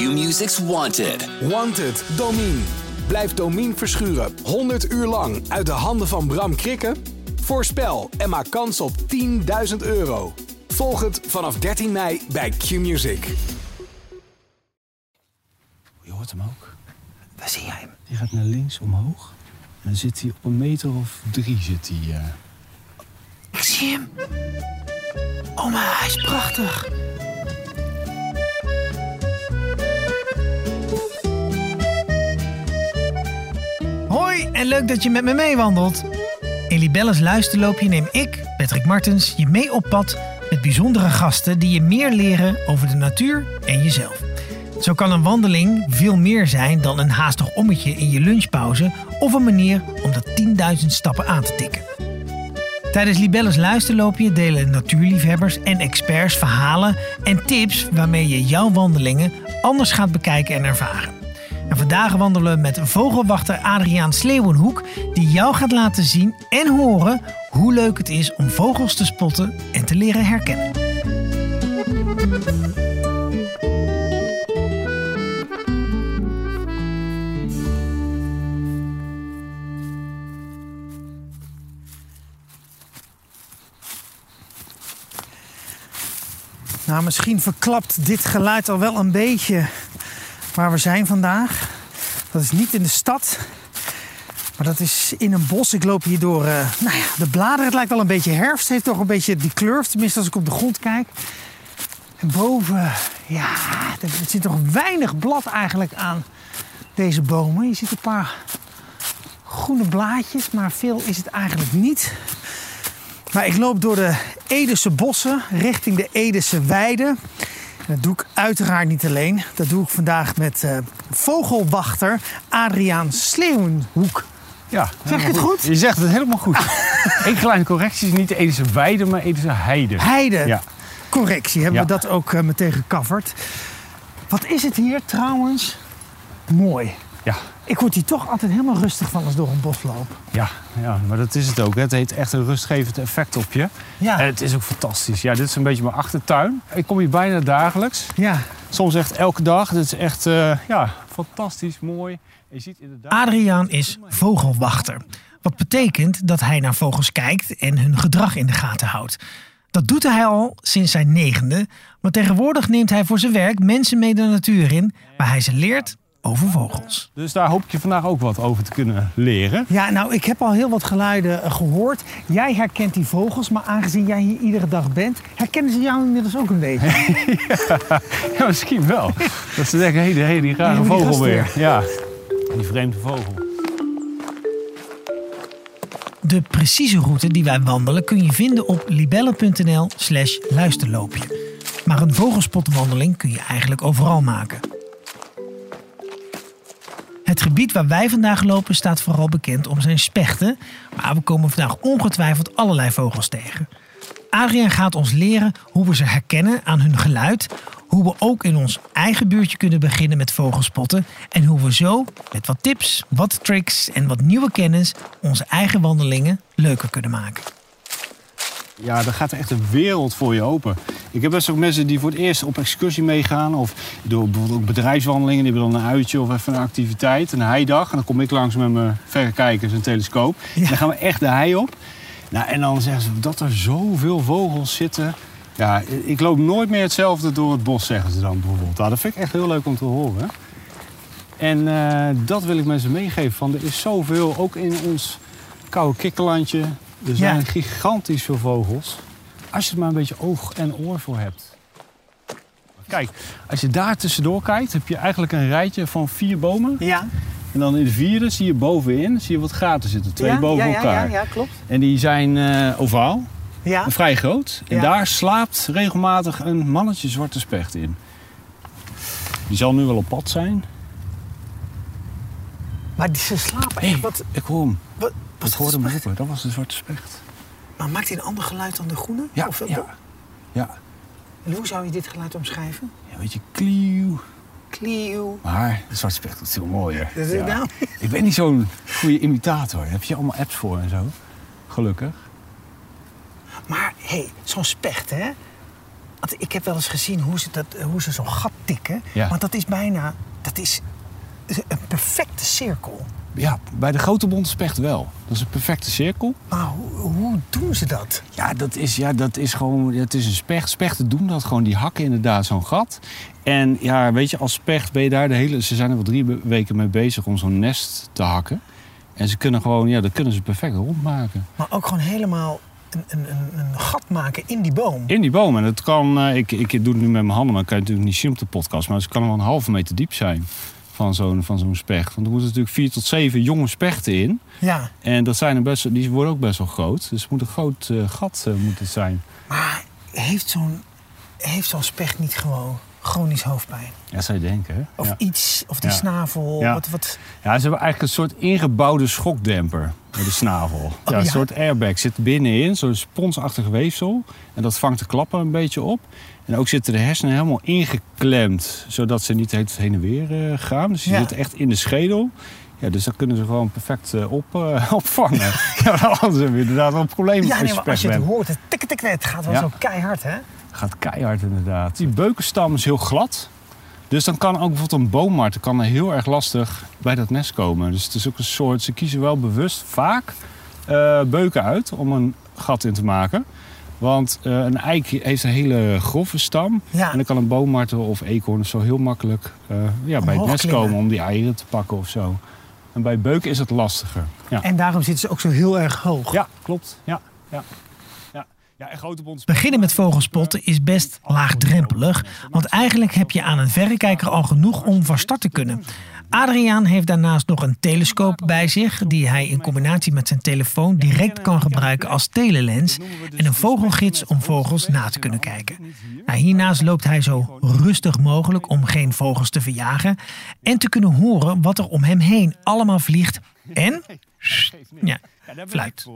Q-Music's Wanted. Wanted, Domine. Blijf Domine verschuren 100 uur lang uit de handen van Bram Krikken? Voorspel en maak kans op 10.000 euro. Volg het vanaf 13 mei bij Q-Music. Je hoort hem ook. Waar zie jij hem? Die gaat naar links omhoog. En dan zit hij op een meter of drie zit hij. eh. Ik zie hem. Oh, maar hij is prachtig. En leuk dat je met me meewandelt. In Libelles Luisterloopje neem ik, Patrick Martens, je mee op pad met bijzondere gasten die je meer leren over de natuur en jezelf. Zo kan een wandeling veel meer zijn dan een haastig ommetje in je lunchpauze of een manier om de 10.000 stappen aan te tikken. Tijdens Libelles Luisterloopje delen natuurliefhebbers en experts verhalen en tips waarmee je jouw wandelingen anders gaat bekijken en ervaren. En vandaag wandelen we met vogelwachter Adriaan Sleeuwenhoek, die jou gaat laten zien en horen hoe leuk het is om vogels te spotten en te leren herkennen. Nou, misschien verklapt dit geluid al wel een beetje waar we zijn vandaag. Dat is niet in de stad, maar dat is in een bos. Ik loop hier door eh, nou ja, de bladeren. Het lijkt wel een beetje herfst. Het heeft toch een beetje die kleur, tenminste als ik op de grond kijk. En boven, ja, er zit toch weinig blad eigenlijk aan deze bomen. Je ziet een paar groene blaadjes, maar veel is het eigenlijk niet. Maar ik loop door de Edese bossen richting de Edese weide. Dat doe ik uiteraard niet alleen. Dat doe ik vandaag met eh, vogelwachter Adriaan Sleeuwenhoek. Ja, Zeg je het goed? Je zegt het helemaal goed. Eén kleine correctie is niet de Edische weide, maar Edische heide. Heide. Ja. Correctie, hebben we dat ook eh, meteen gecoverd. Wat is het hier trouwens mooi. Ja, Ik word hier toch altijd helemaal rustig van als door een bos loop. ja, ja, maar dat is het ook. hè. Het heeft echt een rustgevend effect op je. Ja. En het is ook fantastisch. Ja, dit is een beetje mijn achtertuin. Ik kom hier bijna dagelijks. Ja. Soms echt elke dag. Dit is echt eh, ja, fantastisch, mooi. Je ziet inderdaad... Adriaan is vogelwachter. Wat betekent dat hij naar vogels kijkt en hun gedrag in de gaten houdt. Dat doet hij al sinds zijn negende, maar tegenwoordig neemt hij voor zijn werk mensen mee de natuur in, waar hij ze leert over vogels. Dus daar hoop ik je vandaag ook wat over te kunnen leren. Ja, nou, ik heb al heel wat geluiden eh, gehoord. Jij herkent die vogels, maar aangezien jij hier iedere dag bent, herkennen ze jou inmiddels ook een beetje. Ja, misschien wel. Dat ze denken, hé, hey, die rare vogel weer. weer. Ja, die vreemde vogel. De precieze route die wij wandelen kun je vinden op libelle.nl slash luisterloopje. Maar een vogelspotwandeling kun je eigenlijk overal maken. Het gebied waar wij vandaag lopen staat vooral bekend om zijn spechten, maar we komen vandaag ongetwijfeld allerlei vogels tegen. Adriaan gaat ons leren hoe we ze herkennen aan hun geluid, hoe we ook in ons eigen buurtje kunnen beginnen met vogelspotten en hoe we zo met wat tips, wat tricks en wat nieuwe kennis onze eigen wandelingen leuker kunnen maken. Ja, daar gaat er echt een wereld voor je open. Ik heb best ook mensen die voor het eerst op excursie meegaan. Of door bijvoorbeeld ook bedrijfswandelingen. Die hebben dan een uitje of even een activiteit. Een heidag. En dan kom ik langs met mijn verrekijkers en telescoop. En dan gaan we echt de hei op. Nou, en dan zeggen ze dat er zoveel vogels zitten. Ja, ik loop nooit meer hetzelfde door het bos, zeggen ze dan bijvoorbeeld. Nou, dat vind ik echt heel leuk om te horen. En eh, dat wil ik mensen meegeven. Van, er is zoveel, ook in ons koude kikkerlandje. Er zijn Ja. gigantisch veel vogels. Als je er maar een beetje oog en oor voor hebt. Kijk, als je daar tussendoor kijkt, heb je eigenlijk een rijtje van vier bomen. Ja, En dan in de vierde zie je bovenin zie je wat gaten zitten. Twee boven elkaar. klopt. En die zijn eh, ovaal Ja. vrij groot. En Ja. daar slaapt regelmatig een mannetje zwarte specht in. Die zal nu wel op pad zijn. Maar die, ze slapen echt. Wat, ik hoor hem. wat, Ik wat hoorde hem roepen. Dat was de zwarte specht. Maar maakt hij een ander geluid dan de groene? Ja, Of, ja. ja. En hoe zou je dit geluid omschrijven? ja weet je, klieuw. Klieuw. Maar de zwarte specht is veel mooier. Dat is het nou? Ik ben niet zo'n goede imitator. Daar heb je allemaal apps voor en zo. Gelukkig. Maar hé, hey, zo'n specht, hè? Want ik heb wel eens gezien hoe ze, dat, hoe ze zo'n gat tikken. Ja. Want dat is bijna, dat is een perfecte cirkel. Ja, bij de grote bondspecht wel. Dat is een perfecte cirkel. Maar hoe, hoe doen ze dat? Ja, dat is, ja, dat is gewoon, het is een specht. Spechten doen dat gewoon, die hakken inderdaad zo'n gat. En ja, weet je, als specht ben je daar de hele... Ze zijn er wel drie weken mee bezig om zo'n nest te hakken. En ze kunnen gewoon, ja, dat kunnen ze perfect rondmaken. Maar ook gewoon helemaal een, een, een, een gat maken in die boom. In die boom. En dat kan, eh, ik, ik doe het nu met mijn handen, maar dat kan je natuurlijk niet zien op de podcast. Maar het kan wel een halve meter diep zijn van zo'n, van zo'n specht. Want er moeten natuurlijk vier tot zeven jonge spechten in. Ja, En dat zijn er best, die worden ook best wel groot. Dus het moet een groot eh, gat eh, moet het zijn. maar heeft zo'n heeft zo'n specht niet gewoon chronisch hoofdpijn? Ja, zou je denken, hè? Of ja. iets, of die Ja. snavel, Ja. wat, wat... ja, ze hebben eigenlijk een soort ingebouwde schokdemper met de snavel. ja, een soort airbag zit binnenin, zo'n sponsachtig weefsel. En dat vangt de klappen een beetje op. En ook zitten de hersenen helemaal ingeklemd, zodat ze niet het heen en weer eh, gaan. Dus die Ja. zitten echt in de schedel. Ja, dus dat kunnen ze gewoon perfect eh, op, eh, opvangen. ja, anders hebben we inderdaad wel een probleem Ja, nee, maar als je het hoort, het tik, tik, het gaat wel zo keihard, hè? Gaat keihard inderdaad. Die beukenstam is heel glad. Dus dan kan ook bijvoorbeeld een boommarter kan er heel erg lastig bij dat nest komen. Dus het is ook een soort, ze kiezen wel bewust vaak eh, beuken uit om een gat in te maken. Want eh, een eik heeft een hele grove stam. Ja. En dan kan een boommarter of eekhoorn of zo heel makkelijk eh, ja, bij het nest klimmen. komen om die eieren te pakken of zo. En bij beuken is het lastiger. Ja, En daarom zitten ze ook zo heel erg hoog. ja klopt. Ja, ja. Ja. Ja, en grote bond Beginnen met vogelspotten is best laagdrempelig, want eigenlijk heb je aan een verrekijker al genoeg om van start te kunnen. Adriaan heeft daarnaast nog een telescoop bij zich, die hij in combinatie met zijn telefoon direct kan gebruiken als telelens en een vogelgids om vogels na te kunnen kijken. Nou, hiernaast loopt hij zo rustig mogelijk om geen vogels te verjagen en te kunnen horen wat er om hem heen allemaal vliegt en ja, fluit.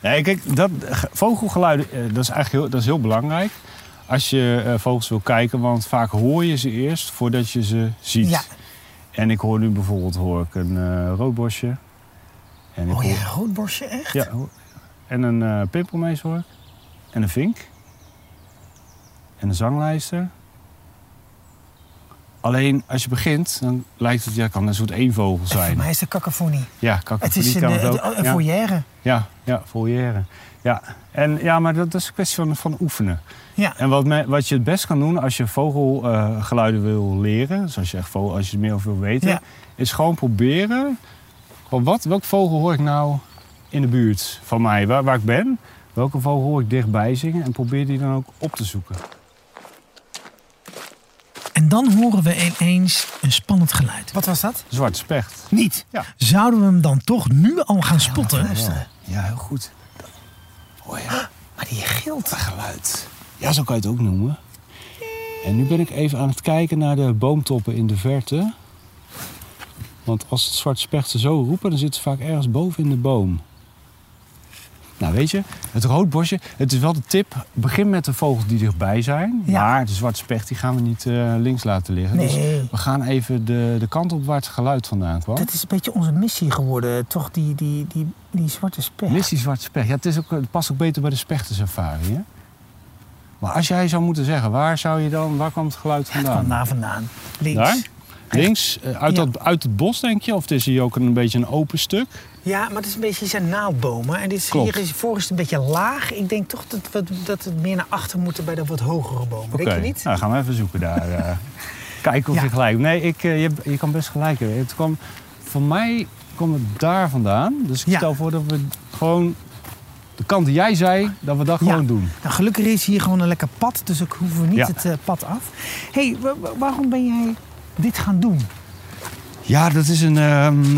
Nee, kijk, dat, vogelgeluiden, eh, dat is eigenlijk heel, dat is heel belangrijk. Als je eh, vogels wil kijken, want vaak hoor je ze eerst voordat je ze ziet. Ja. En ik hoor nu bijvoorbeeld hoor ik een eh roodbosje. En ik Oh hoor, ja, roodborstje echt? ja, en een eh pimpelmees hoor ik. En een vink. En een zanglijster. Alleen als je begint, dan lijkt het, ja, kan een soort eenvogel Voor zijn. mij is de cacophonie. Ja, Het kakofonie is een, kan het eh, ook. een Ja. foyer. Ja, ja. Ja, en, ja maar dat, is een kwestie van, van oefenen. Ja. En wat, me- wat je het best kan doen als je vogelgeluiden wil leren, dus als je, echt vogel, als je er meer over wil weten, Ja. is gewoon proberen. Wat, welke vogel hoor ik nou in de buurt van mij, waar, waar ik ben? Welke vogel hoor ik dichtbij zingen? En probeer die dan ook op te zoeken. En dan horen we ineens een spannend geluid. Wat was dat? Zwarte specht. Niet. Ja. Zouden we hem dan toch nu al gaan spotten? Ja, heel goed. Oh ja. Maar die gilt. geluid. Ja, zo kan je het ook noemen. En nu ben ik even aan het kijken naar de boomtoppen in de verte. Want als het zwarte spechten zo roepen, dan zitten ze vaak ergens boven in de boom. Nou, weet je, het roodbosje, het is wel de tip. Begin met de vogels die dichtbij zijn. Ja. Maar de zwarte specht die gaan we niet eh, links laten liggen. Dus Nee. we gaan even de, de kant op waar het geluid vandaan kwam. Dat is een beetje onze missie geworden, toch? Die, die, die, die zwarte specht. Missie zwarte specht. Ja, het, is ook, het past ook beter bij de spechtensafari, hè? Maar als jij zou moeten zeggen, waar zou je dan, waar kwam het geluid Het kwam vandaan? daar vandaan. Links. Daar? Links, eh, uit, Ja. dat, uit het bos denk je? Of het is hier ook een beetje een open stuk? Ja, maar het is een beetje, zijn naaldbomen. En dit is, Klopt. hier is, voor is het een beetje laag. Ik denk toch dat we, dat het meer naar achter moeten bij de wat hogere bomen. Denk je niet? Nou, gaan we even zoeken daar. eh. kijken of Ja. je gelijk Nee, ik, eh, je, je kan best gelijk hebben. Het kwam, voor mij kwam het daar vandaan. Dus ik Ja. stel voor dat we gewoon de kant die jij zei, dat we dat Ja. gewoon doen. Nou, gelukkig is hier gewoon een lekker pad, dus ook hoeven we niet Ja. het eh, pad af. hey, wa- wa- waarom ben jij dit gaan doen? Ja, dat is een, ehm,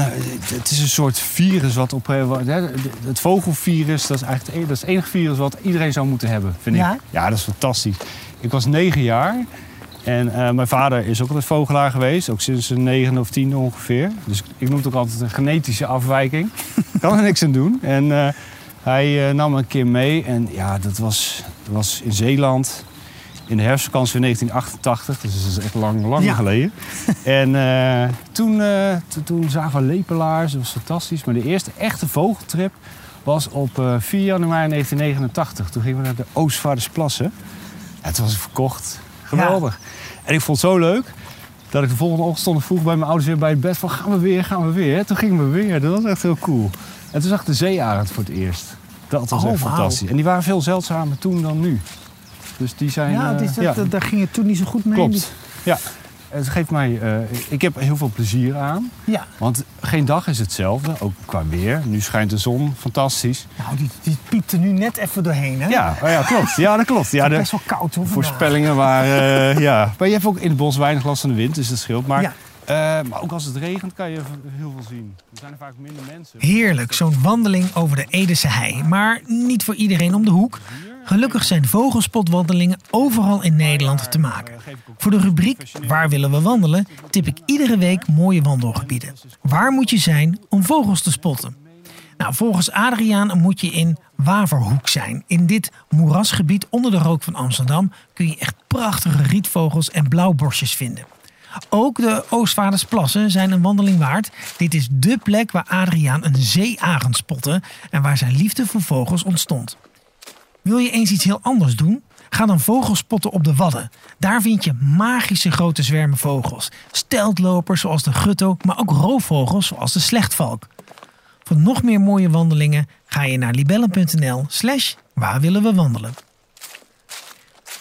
het is een soort virus wat op. eh, hè, Het vogelvirus, dat is eigenlijk het enige, dat is het enige virus wat iedereen zou moeten hebben, vind Ja? ik. Ja, dat is fantastisch. Ik was negen jaar en eh, mijn vader is ook altijd vogelaar geweest, ook sinds zijn negende of tiende ongeveer. Dus ik noem het ook altijd een genetische afwijking. Kan er niks aan doen. En eh, hij nam me een keer mee en ja, dat was, dat was in Zeeland. In de herfstvakantie van 1988, dus dat is echt lang, lang Ja. geleden. En eh, toen, eh, to- toen zagen we lepelaars, dat was fantastisch. Maar de eerste echte vogeltrip was op eh, 4 januari 1989. Toen gingen we naar de Oostvaardersplassen. En toen was verkocht. Geweldig. En ik vond het zo leuk dat ik de volgende ochtend vroeg bij mijn ouders weer bij het bed van gaan we weer, gaan we weer. Toen gingen we weer. Dat was echt heel cool. En toen zag ik de zeearend voor het eerst. Dat was Oh, echt fantastisch. En die waren veel zeldzamer toen dan nu. Dus die zijn... Ja, eh, dat, ja, dat- daar ging het toen niet zo goed mee. klopt. Ja. Het geeft mij... eh, ik heb heel veel plezier aan. Ja, Want geen dag is hetzelfde, ook qua weer. Nu schijnt de zon, fantastisch. nou, die, die piept er nu net even doorheen, hè? Ja, oh ja klopt. Ja, dat klopt. Ja, Het is best wel koud, hoor. vandaag. voorspellingen waren... eh, ja. Maar je hebt ook in het bos weinig last van de wind, dus dat scheelt. Maar, Eh, maar ook als het regent kan je heel veel zien. Er zijn er vaak minder mensen. Heerlijk, zo'n wandeling over de Edese hei. Maar niet voor iedereen om de hoek. Gelukkig zijn vogelspotwandelingen overal in Nederland te maken. Voor de rubriek Waar willen we wandelen tip ik iedere week mooie wandelgebieden. Waar moet je zijn om vogels te spotten? Nou, volgens Adriaan moet je in Waverhoek zijn. In dit moerasgebied onder de rook van Amsterdam kun je echt prachtige rietvogels en blauwborstjes vinden. Ook de Oostvaardersplassen zijn een wandeling waard. Dit is dé plek waar Adriaan een zeearend spotte en waar zijn liefde voor vogels ontstond. Wil je eens iets heel anders doen? Ga dan vogelspotten op de Wadden. Daar vind je magische grote zwermen vogels. Steltlopers zoals de gutto, maar ook roofvogels zoals de slechtvalk. Voor nog meer mooie wandelingen ga je naar libellen.nl slash waar willen we wandelen.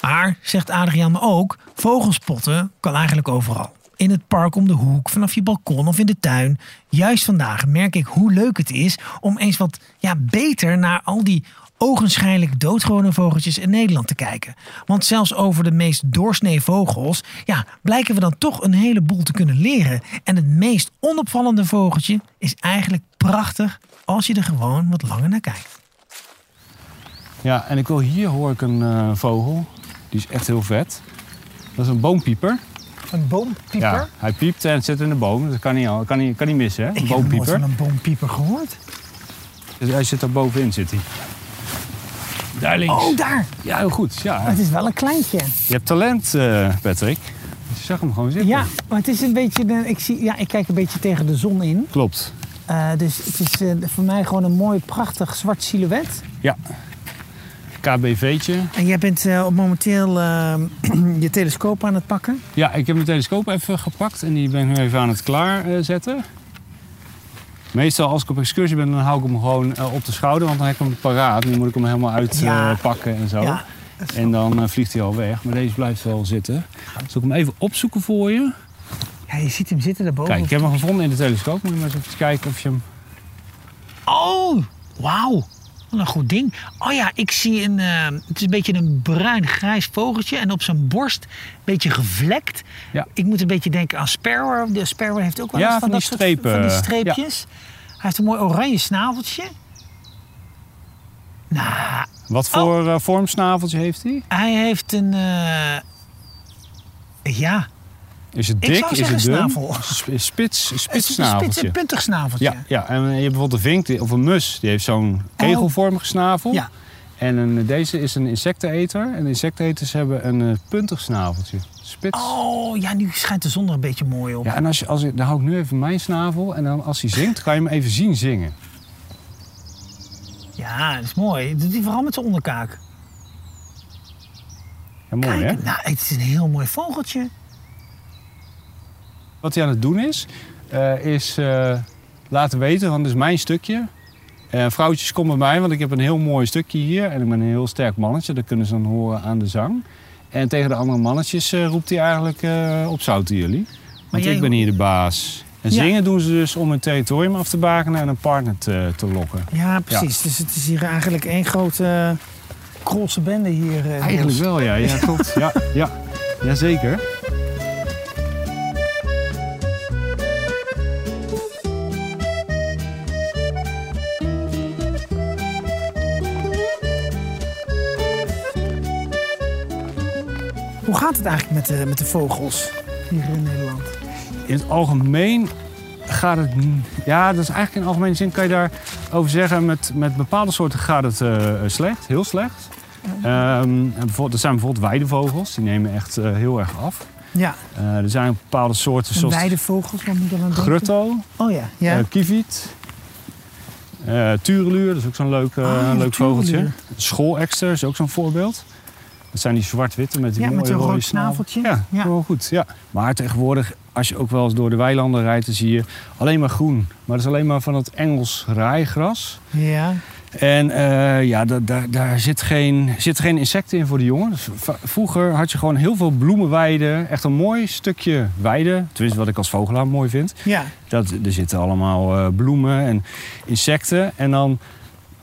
Maar, zegt Adriaan ook, vogelspotten kan eigenlijk overal. In het park om de hoek, vanaf je balkon of in de tuin. Juist vandaag merk ik hoe leuk het is om eens wat ja, beter naar al die ogenschijnlijk doodgewone vogeltjes in Nederland te kijken. Want zelfs over de meest doorsnee vogels ja, blijken we dan toch een heleboel te kunnen leren. En het meest onopvallende vogeltje is eigenlijk prachtig als je er gewoon wat langer naar kijkt. Ja, en ik wil hier hoor ik een eh, vogel. Die is echt heel vet. Dat is een boompieper. Een boompieper? Ja, hij piept en zit in de boom. Dat kan niet, al- kan niet, kan niet missen, hè? Een Ik heb nooit boompieper. van een boompieper gehoord. Dus hij zit daar bovenin, zit hij. Daar links. Oh, daar! Ja, heel goed. Ja, Het is wel een kleintje. je hebt talent, eh, Patrick. Je zag hem gewoon zitten. Ja, maar het is een beetje. de- ik, zie, ja, ik kijk een beetje tegen de zon in. Klopt. Eh, dus het is eh, voor mij gewoon een mooi, prachtig zwart silhouet. Ja. KBV'tje. En jij bent eh, momenteel eh, je telescoop aan het pakken. Ja, ik heb mijn telescoop even gepakt en die ben ik nu even aan het klaarzetten. Meestal als ik op excursie ben, dan hou ik hem gewoon eh, op de schouder, want dan heb ik hem paraat. Nu moet ik hem helemaal Ja. uitpakken en zo. Ja. En dan vliegt hij al weg. Maar deze blijft wel zitten. Zal ik hem even opzoeken voor je? ja, je ziet hem zitten daarboven. Kijk, ik heb hem gevonden in de telescoop. Moet je maar eens even kijken of je hem... Oh, wauw. Een goed ding. Oh ja, ik zie een. eh, het is een beetje een bruin-grijs vogeltje. En op zijn borst een beetje gevlekt. Ja. Ik moet een beetje denken aan Sparrow. De Sparrow heeft ook wel Ja, eens van, van dat die soort- strepen, van die ja. streepjes. Hij heeft een mooi oranje snaveltje. Nou, Wat voor eh, vormsnaveltje heeft hij? hij heeft een. eh, ja, Is het Ik dik? Is het dun? snavel. Sp- Spits, een spits spits, snaveltje. een puntig snaveltje. Ja, ja, en je hebt bijvoorbeeld een vink of een mus, die heeft zo'n kegelvormige snavel. Ja. En een, deze is een insecteneter. En insecteneters hebben een eh, puntig snaveltje. Spits. Oh, ja, nu schijnt de zon er een beetje mooi op. Ja, en als je, als je, dan hou ik nu even mijn snavel. En dan als hij zingt, kan je hem even zien zingen. Ja, dat is mooi. Dat doet hij vooral met zijn onderkaak. Ja, mooi hè? Nou, het is een heel mooi vogeltje. Wat hij aan het doen is, eh, is eh, laten weten, want dit is mijn stukje. Eh, vrouwtjes, kom bij mij, want ik heb een heel mooi stukje hier. En ik ben een heel sterk mannetje, dat kunnen ze dan horen aan de zang. En tegen de andere mannetjes roept hij eigenlijk op zouten jullie. Want jij- ik ben hier de baas. En Ja. zingen doen ze dus om hun territorium af te bakenen en een partner te, te lokken. Ja, precies. Dus het is hier eigenlijk één grote uh, krolse bende hier. Eigenlijk wel, ja. Ja, klopt. Ja, ja. Jazeker. Het eigenlijk met de, met de vogels hier in Nederland? In het algemeen gaat het... Ja, dat is eigenlijk in algemene zin kan je daarover zeggen... met, met bepaalde soorten gaat het eh, slecht, heel slecht. Ehm, en er zijn bijvoorbeeld weidevogels, die nemen echt eh, heel erg af. Ja, Eh, er zijn bepaalde soorten zoals weidevogels, wat moet je dan aan grutto, Oh ja, ja. kieviet, tureluur, dat is ook zo'n leuk, Ah, leuk vogeltje. Schoolekster is ook zo'n voorbeeld. Dat zijn die zwart-witte met die Ja, met mooie zo'n rode rood snavel. snaveltje. Ja, Ja. wel goed. Ja. Maar tegenwoordig, als je ook wel eens door de weilanden rijdt, dan zie je alleen maar groen. Maar dat is alleen maar van het Engels rijgras. Ja. En eh, ja, da- da- daar zit geen, zit geen insecten in voor de jongen. Dus vroeger had je gewoon heel veel bloemenweiden. Echt een mooi stukje weide. Tenminste, wat ik als vogelaar mooi vind. Ja. Dat, er zitten allemaal eh, bloemen en insecten. En dan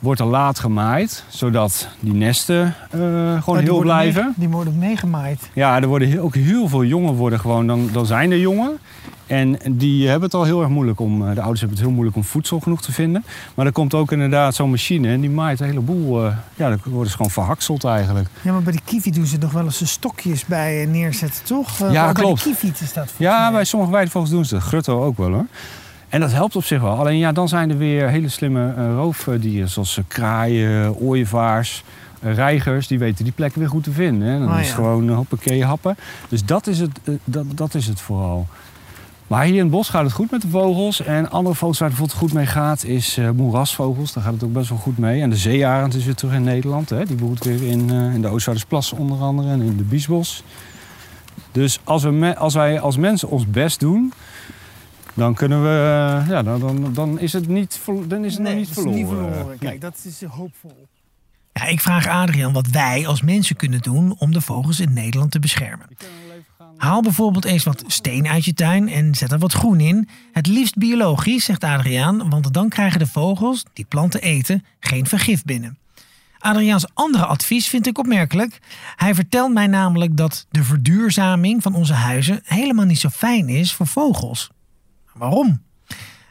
wordt er laat gemaaid, zodat die nesten eh, gewoon heel blijven. mee- die worden meegemaaid. Ja, er worden heel- ook heel veel jongen worden gewoon, dan, dan zijn er jongen. En die hebben het al heel erg moeilijk om, eh, de ouders hebben het heel moeilijk om voedsel genoeg te vinden. Maar er komt ook inderdaad zo'n machine en die maait een heleboel, eh, ja, dan worden ze gewoon verhakseld eigenlijk. Ja, maar bij de kiwi doen ze nog wel eens de stokjes bij neerzetten, toch? Ja, bij klopt. de kiwi is dat Ja, mij. bij sommige weidevogels doen ze dat. Grutto ook wel hoor. En dat helpt op zich wel. Alleen ja, dan zijn er weer hele slimme eh, roofdieren. Zoals eh, kraaien, ooievaars, eh, reigers. Die weten die plekken weer goed te vinden. Hè. Dan Oh, is het ja. gewoon hoppakee happen. Dus dat is, het, dat, dat is het vooral. Maar hier in het bos gaat het goed met de vogels. En andere vogels waar het bijvoorbeeld goed mee gaat is moerasvogels. Daar gaat het ook best wel goed mee. En de zeearend is weer terug in Nederland. Hè. Die broedt weer in, in de Oostvaardersplassen onder andere en in de Biesbos. Dus als, we me- als wij als mensen ons best doen, dan kunnen we, eh, ja, dan, dan, dan is het niet, dan is het nog niet is verloren. niet verloren. Nee. Kijk, dat is hoopvol. Ja, ik vraag Adriaan wat wij als mensen kunnen doen om de vogels in Nederland te beschermen. Haal bijvoorbeeld eens wat steen uit je tuin en zet er wat groen in. Het liefst biologisch, zegt Adriaan, want dan krijgen de vogels die planten eten geen vergif binnen. Adriaans andere advies vind ik opmerkelijk. Hij vertelt mij namelijk dat de verduurzaming van onze huizen helemaal niet zo fijn is voor vogels. Waarom?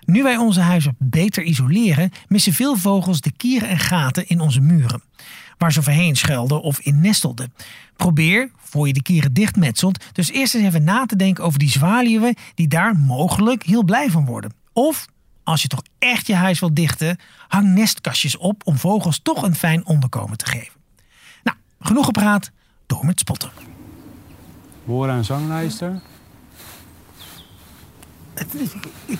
Nu wij onze huizen beter isoleren, missen veel vogels de kieren en gaten in onze muren. Waar ze overheen schuilden of in nestelden. Probeer, voor je de kieren dichtmetselt, dus eerst eens even na te denken over die zwaluwen die daar mogelijk heel blij van worden. Of, als je toch echt je huis wilt dichten, hang nestkastjes op om vogels toch een fijn onderkomen te geven. Nou, genoeg gepraat, door met spotten. Bora en zanglijster. Het, ik, ik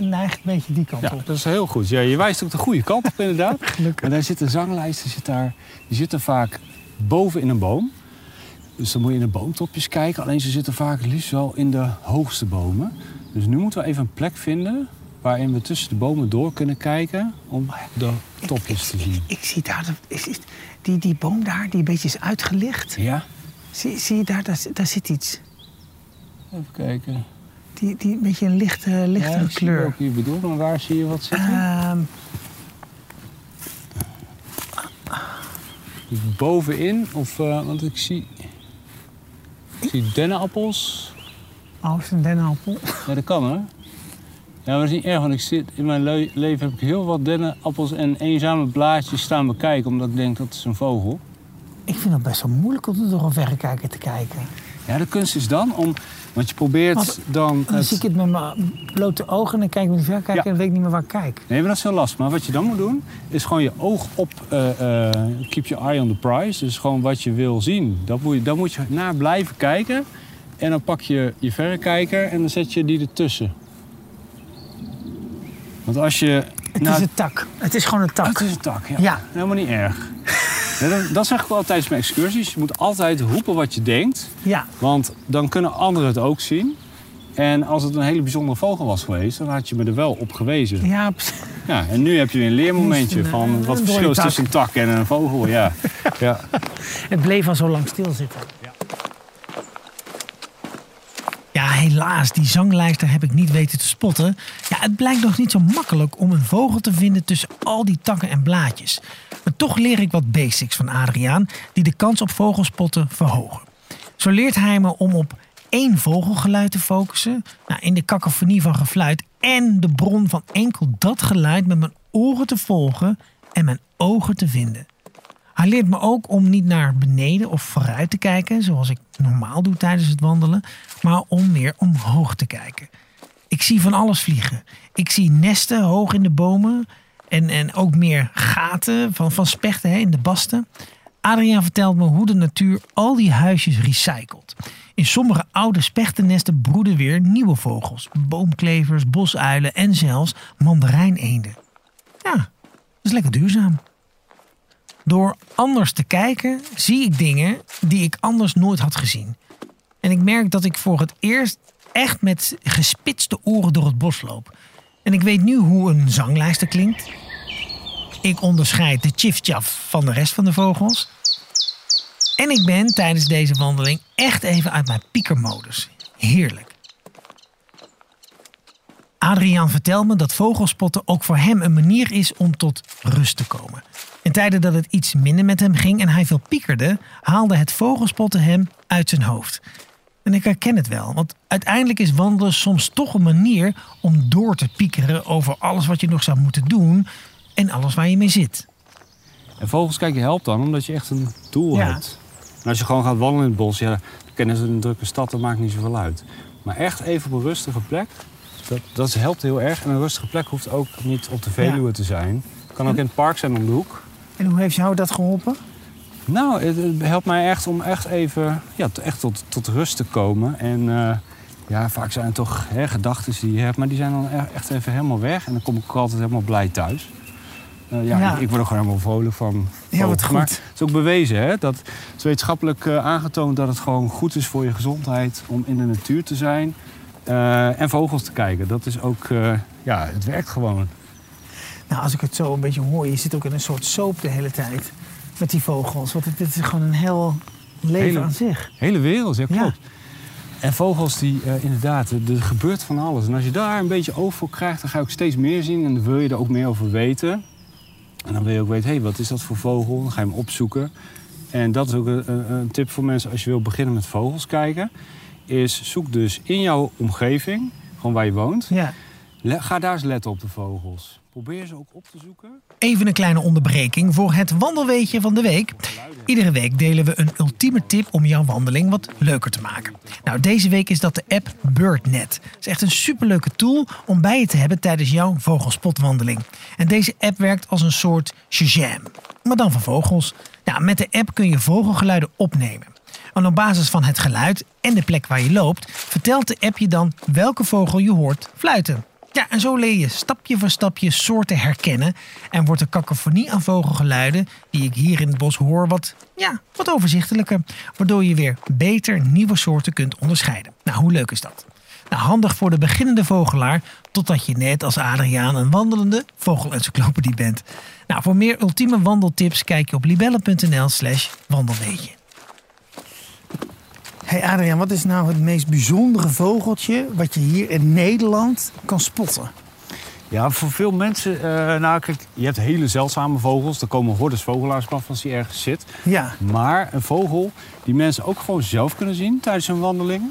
neig een beetje die kant Ja, dat is heel goed. Ja, je wijst ook de goede kant op inderdaad. Gelukkig. Maar daar zit een zanglijster, zit daar, die zitten vaak boven in een boom. Dus dan moet je in de boomtopjes kijken. Alleen ze zitten vaak liefst wel in de hoogste bomen. Dus nu moeten we even een plek vinden waarin we tussen de bomen door kunnen kijken om de topjes te zien. Ik zie daar, is, is, die, die boom daar, die een beetje is uitgelicht. Ja, Zie, zie je daar, daar, daar zit iets. even kijken. Die, die een beetje een lichte, Ja, zie kleur. welke je bedoelt, maar waar zie je wat zitten? Ehm, Bovenin, of, eh, want ik zie, ik zie dennenappels. oh, is een dennenappel? Ja, dat kan hè. Ja, maar dat is niet erg, want ik zit, in mijn le- leven heb ik heel wat dennenappels en eenzame blaadjes staan bekijken, omdat ik denk dat is een vogel. Ik vind het best wel moeilijk om er door een verrekijker te kijken. Ja, de kunst is dan om, want je probeert Want dan. Dan zie ik het met mijn blote ogen en dan kijk ik met die verrekijker Ja. en dan weet ik niet meer waar ik kijk. Nee, maar dat is heel lastig. Maar wat je dan moet doen, is gewoon je oog op. eh, eh, keep your eye on the prize. Dus gewoon wat je wil zien. Dat moet je, dan moet je naar blijven kijken. En dan pak je je verrekijker en dan zet je die ertussen. Want als je. Het nou, is een tak. Het is gewoon een tak. Het is een tak, ja. Ja. Helemaal niet erg. Dat, dat zeg ik wel altijd tijdens mijn excursies. Je moet altijd roepen wat je denkt. Ja. Want dan kunnen anderen het ook zien. En als het een hele bijzondere vogel was geweest, dan had je me er wel op gewezen. Ja, precies. Ja, en nu heb je weer een leermomentje een, van eh, wat het verschil is tussen een tak en een vogel. Ja. ja. Het bleef al zo lang stilzitten. Ja, helaas, die zanglijster heb ik niet weten te spotten. Ja, het blijkt nog niet zo makkelijk om een vogel te vinden tussen al die takken en blaadjes. Maar toch leer ik wat basics van Adriaan, die de kans op vogelspotten verhogen. Zo leert hij me om op één vogelgeluid te focussen, nou, in de cacophonie van gefluit en de bron van enkel dat geluid met mijn oren te volgen en mijn ogen te vinden. Hij leert me ook om niet naar beneden of vooruit te kijken, zoals ik normaal doe tijdens het wandelen, maar om meer omhoog te kijken. Ik zie van alles vliegen. Ik zie nesten hoog in de bomen en, en ook meer gaten van, van spechten hè, in de basten. Adriaan vertelt me hoe de natuur al die huisjes recycelt. In sommige oude spechtennesten broeden weer nieuwe vogels, boomklevers, bosuilen en zelfs mandarijneenden. Ja, dat is lekker duurzaam. Door anders te kijken, zie ik dingen die ik anders nooit had gezien. En ik merk dat ik voor het eerst echt met gespitste oren door het bos loop. En ik weet nu hoe een zanglijster klinkt. Ik onderscheid de chif-chaf van de rest van de vogels. En ik ben tijdens deze wandeling echt even uit mijn piekermodus. Heerlijk. Adriaan vertelt me dat vogelspotten ook voor hem een manier is om tot rust te komen. In tijden dat het iets minder met hem ging en hij veel piekerde, haalde het vogelspotten hem uit zijn hoofd. En ik herken het wel, want uiteindelijk is wandelen soms toch een manier om door te piekeren over alles wat je nog zou moeten doen en alles waar je mee zit. En vogels kijken helpt dan, omdat je echt een doel Ja. hebt. En als je gewoon gaat wandelen in het bos, ja, kennen ze een drukke stad, dat maakt niet zoveel uit. Maar echt even op een rustige plek, dat, dat helpt heel erg. En een rustige plek hoeft ook niet op de Veluwe te zijn. Het kan ook in het park zijn om de hoek. En hoe heeft jou dat geholpen? Nou, het, het helpt mij echt om echt even ja, echt tot, tot rust te komen. En eh, ja, vaak zijn het toch hè, gedachten die je hebt, maar die zijn dan e- echt even helemaal weg. En dan kom ik ook altijd helemaal blij thuis. Eh, ja, Ja. Ik, ik word er gewoon helemaal vrolijk van. Ja, wat vogels. Maar goed. het is ook bewezen, hè? Dat het is wetenschappelijk eh, aangetoond dat het gewoon goed is voor je gezondheid om in de natuur te zijn. Eh, en vogels te kijken. Dat is ook, eh, ja, het werkt gewoon. Nou, als ik het zo een beetje hoor, je zit ook in een soort soap de hele tijd met die vogels. Want het, het is gewoon een heel leven Hele- aan zich. Hele wereld, ja Ja. klopt. En vogels die, eh, inderdaad, er gebeurt van alles. En als je daar een beetje oog voor krijgt, dan ga je ook steeds meer zien. En dan wil je er ook meer over weten. En dan wil je ook weten, hé, hey, wat is dat voor vogel? Dan ga je hem opzoeken. En dat is ook een, een- een tip voor mensen als je wil beginnen met vogels kijken. Is zoek dus in jouw omgeving, gewoon waar je woont. Ja. Ga daar eens letten op de vogels. Probeer ze ook op te zoeken. Even een kleine onderbreking voor het wandelweetje van de week. Iedere week delen we een ultieme tip om jouw wandeling wat leuker te maken. Nou, deze week is dat de app BirdNet. Het is echt een superleuke tool om bij je te hebben tijdens jouw vogelspotwandeling. En deze app werkt als een soort Shazam, maar dan van vogels. Nou, met de app kun je vogelgeluiden opnemen. Op basis van het geluid en de plek waar je loopt, vertelt de app je dan welke vogel je hoort fluiten. Ja, en zo leer je stapje voor stapje soorten herkennen. En wordt de kakofonie aan vogelgeluiden die ik hier in het bos hoor wat, ja, wat overzichtelijker. Waardoor je weer beter nieuwe soorten kunt onderscheiden. Nou, hoe leuk is dat? Nou, handig voor de beginnende vogelaar, totdat je net als Adriaan een wandelende vogelencyclopedie bent. Nou, voor meer ultieme wandeltips kijk je op libelle.nl slash. Hey Adriaan, wat is nou het meest bijzondere vogeltje wat je hier in Nederland kan spotten? Ja, voor veel mensen, eh, nou kijk, je hebt hele zeldzame vogels. Er komen hordes vogelaars af als die ergens zit. Ja, Maar een vogel die mensen ook gewoon zelf kunnen zien tijdens hun wandelingen.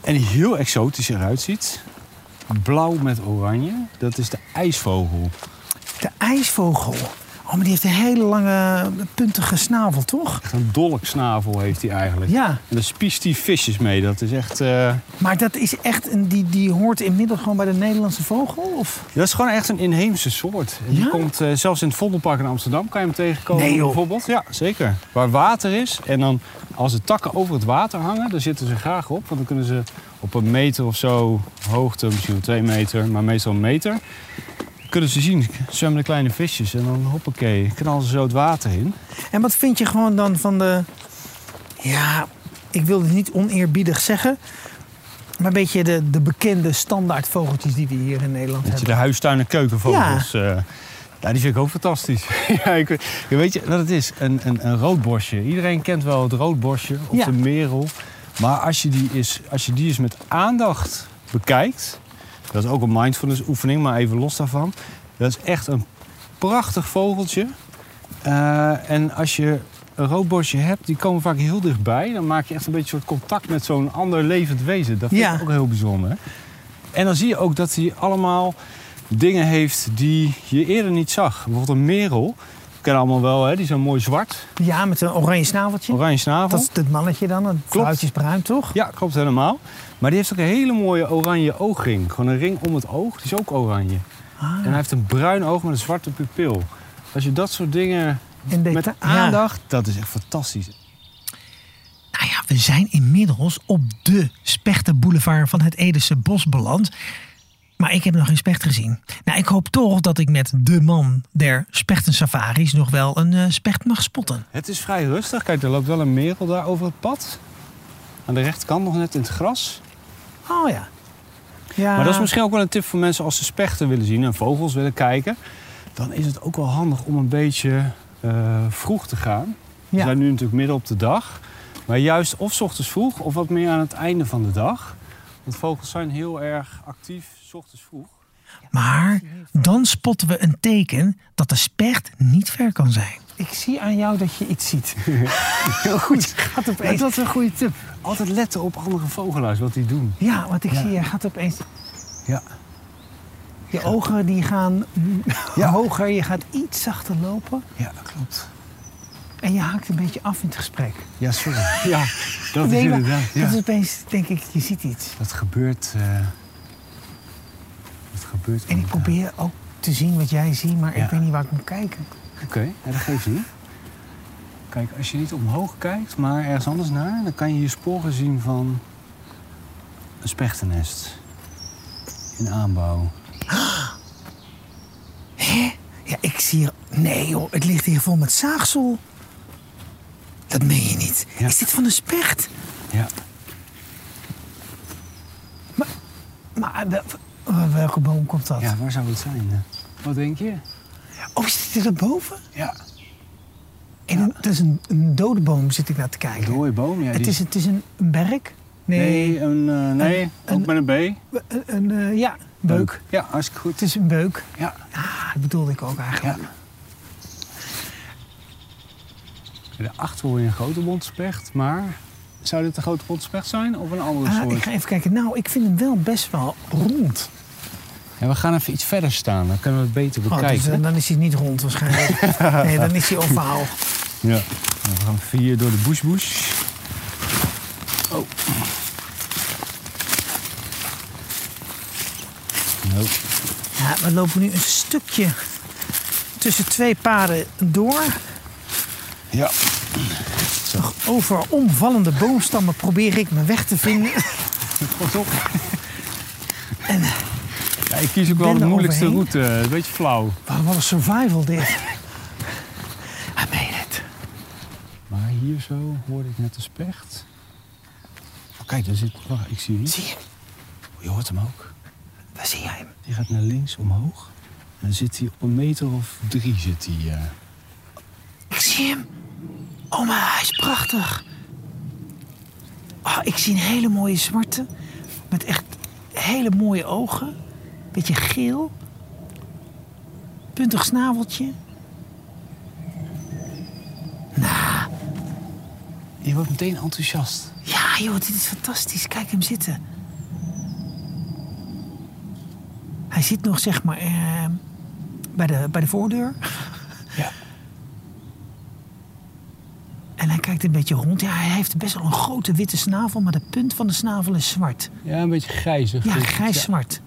En die heel exotisch eruit ziet. Blauw met oranje. Dat is de ijsvogel. de ijsvogel. Oh, maar die heeft een hele lange puntige snavel, toch? Echt een dolksnavel heeft hij eigenlijk. Ja, En daar spiest hij visjes mee. Dat is echt... eh, maar dat is echt een, die, die hoort inmiddels gewoon bij de Nederlandse vogel? Of? Dat is gewoon echt een inheemse soort. En Die Ja? komt eh, zelfs in het Vondelpark in Amsterdam. Kan je hem tegenkomen Nee, bijvoorbeeld? Ja, zeker. Waar water is. En dan als de takken over het water hangen, dan zitten ze graag op. Want dan kunnen ze op een meter of zo hoogte, misschien twee meter, maar meestal een meter. Kunnen ze zien, zwemmen de kleine visjes. En dan hoppakee, knallen ze zo het water in. En wat vind je gewoon dan van de... Ja, ik wil het niet oneerbiedig zeggen... maar een beetje de, de bekende standaard vogeltjes die we hier in Nederland Weet je, hebben. de huistuin- en keukenvogels. Ja. ja, die vind ik ook fantastisch. ja, ik, weet- je weet je wat het is? Een, een, een roodborstje. Iedereen kent wel het roodborstje of Ja. de merel. Maar als je, die is, als je die eens met aandacht bekijkt... dat is ook een mindfulness oefening, maar even los daarvan. Dat is echt een prachtig vogeltje. Eh, en als je een roodborstje hebt, die komen vaak heel dichtbij. Dan maak je echt een beetje soort contact met zo'n ander levend wezen. Dat vind Ja. ik ook heel bijzonder. En dan zie je ook dat hij allemaal dingen heeft die je eerder niet zag. Bijvoorbeeld een merel. Kennen allemaal wel, hè? die zo mooi zwart. Ja, met een oranje snaveltje. Oranje snavel. Dat is het mannetje dan, het vrouwtje is bruin, toch? Ja, klopt helemaal. Maar die heeft ook een hele mooie oranje oogring. Gewoon een ring om het oog, die is ook oranje. Ah, En hij heeft een bruin oog met een zwarte pupil. Als je dat soort dingen met ja. aandacht, dat is echt fantastisch. Nou ja, we zijn inmiddels op de Spechtenboulevard van het Edese Bos beland. Maar ik heb nog geen specht gezien. Nou, ik hoop toch dat ik met de man der spechtensafaris nog wel een eh, specht mag spotten. Het is vrij rustig. Kijk, er loopt wel een merel daar over het pad. Aan de rechterkant nog net in het gras. Oh ja. ja. Maar dat is misschien ook wel een tip voor mensen als ze spechten willen zien en vogels willen kijken. Dan is het ook wel handig om een beetje eh, vroeg te gaan. We zijn nu natuurlijk midden op de dag. Maar juist of 's ochtends vroeg of wat meer aan het einde van de dag. Want vogels zijn heel erg actief 's ochtends vroeg. Maar dan spotten we een teken dat de specht niet ver kan zijn. Ik zie aan jou dat je iets ziet. Heel goed. Gaat Ja, dat is een goede tip. Altijd letten op andere vogelaars, wat die doen. Ja, wat ik Ja. zie, je gaat opeens. Ja. Je ogen die gaan Ja. hoger, je gaat iets zachter lopen. Ja, klopt. En je haakt een beetje af in het gesprek. Ja, sorry. Ja, dat is Nee, maar inderdaad. Ja. Dat is opeens, denk ik, je ziet iets. Dat gebeurt. eh dat gebeurt. En ik probeer ook te zien wat jij ziet, maar Ja. ik weet niet waar ik moet kijken. Oké, ja, dat geeft niet. Kijk, als je niet omhoog kijkt, maar ergens anders naar, dan kan je hier sporen zien van een spechtennest in aanbouw. Hé? Ja, ik zie hier... Nee joh, het ligt hier vol met zaagsel. Dat meen je niet. Ja. Is dit van een specht? Ja, Maar wel- welke boom komt dat? ja waar zou het zijn? eh? Wat denk je? Oh, zit dit erboven? Ja, En een- dat is een, een dode boom, zit ik naar te een kijken. dode boom. Ja, het, is, het is een, een berk? Nee, Nee, een, eh, nee een- ook met een B. een, een, eh, ja, beuk. Ja, hartstikke goed. Het is een beuk. Ja, Ah, dat bedoelde ik ook eigenlijk. ja. Daarachter hoor je een grote bontspecht, maar zou dit een grote bontspecht zijn of een andere Ah, soort? ik ga even kijken. Nou, ik vind hem wel best wel rond. Ja, we gaan even iets verder staan, dan kunnen we het beter Oh, bekijken. dus, eh, dan is hij niet rond waarschijnlijk. nee, dan is hij ovaal. Ja. Nou, we gaan even hier door de bush-bush. Oh. Nope. Ja, we lopen nu een stukje tussen twee paden door. Ja. Over omvallende boomstammen probeer ik mijn weg te vinden. Pas op. En Ja, ik kies ook wel de moeilijkste overheen. route. Een beetje flauw. wat wat een survival dit. I made it. Maar hier zo hoorde ik net de specht. Oh, kijk, daar zit... Wacht, ik zie hem. Zie je? Je hoort hem ook. Waar zie jij hem? Die gaat naar links omhoog. En dan zit hij op een meter of drie. Zit hij, eh. Ik zie hem. Oh, maar hij is prachtig. Ah, ik zie een hele mooie zwarte. Met echt hele mooie ogen. Beetje geel. Puntig snaveltje. Je wordt meteen enthousiast. Ja, joh, dit is fantastisch. Kijk hem zitten. Hij zit nog, zeg maar, eh, bij, de, bij de voordeur. Ja. En hij kijkt een beetje rond. Ja, hij heeft best wel een grote witte snavel, maar de punt van de snavel is zwart. Ja, een beetje grijzig. Ja, grijs-zwart.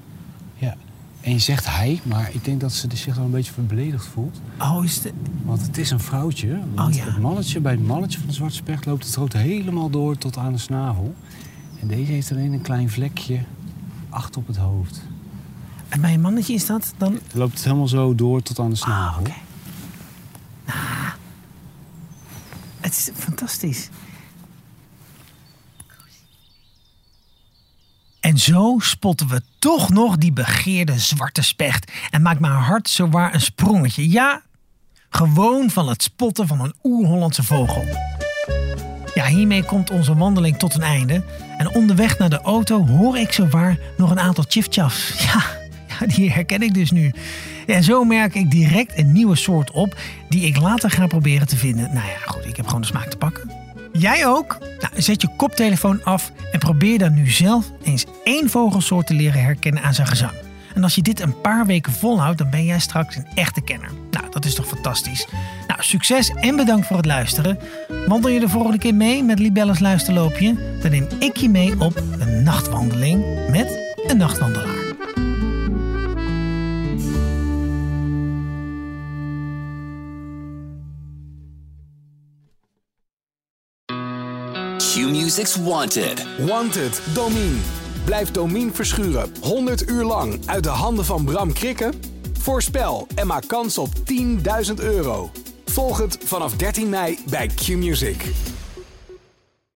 Ja. En je zegt hij, maar ik denk dat ze zich wel een beetje beledigd voelt. Oh, is de... Want het is een vrouwtje. Want Oh, ja. het mannetje, bij het mannetje van de zwarte specht loopt het rood helemaal door tot aan de snavel. En deze heeft alleen een klein vlekje achter op het hoofd. En bij een mannetje is dat dan... Het loopt helemaal zo door tot aan de Ah, snavel. oké. Ah. Het is En zo spotten we toch nog die begeerde zwarte specht. En maakt mijn hart zowaar een sprongetje. Ja, gewoon van het spotten van een oer-Hollandse vogel. Ja, hiermee komt onze wandeling tot een einde. En onderweg naar de auto hoor ik zowaar nog een aantal chifchafs. Ja, die herken ik dus nu. En zo merk ik direct een nieuwe soort op die ik later ga proberen te vinden. Nou ja, goed, ik heb gewoon de smaak te pakken. Jij ook? Nou, zet je koptelefoon af en probeer dan nu zelf eens één vogelsoort te leren herkennen aan zijn gezang. En als je dit een paar weken volhoudt, dan ben jij straks een echte kenner. Nou, dat is toch fantastisch. Nou, succes en bedankt voor het luisteren. Wandel je de volgende keer mee met Libelles Luisterloopje? Dan neem ik je mee op een nachtwandeling met een nachtwandelaar. Music's Wanted. Wanted, Domine. Blijf Domien verschuren 100 uur lang uit de handen van Bram Krikken? Voorspel en maak kans op 10.000 euro. Volg het vanaf 13 mei bij Q-Music.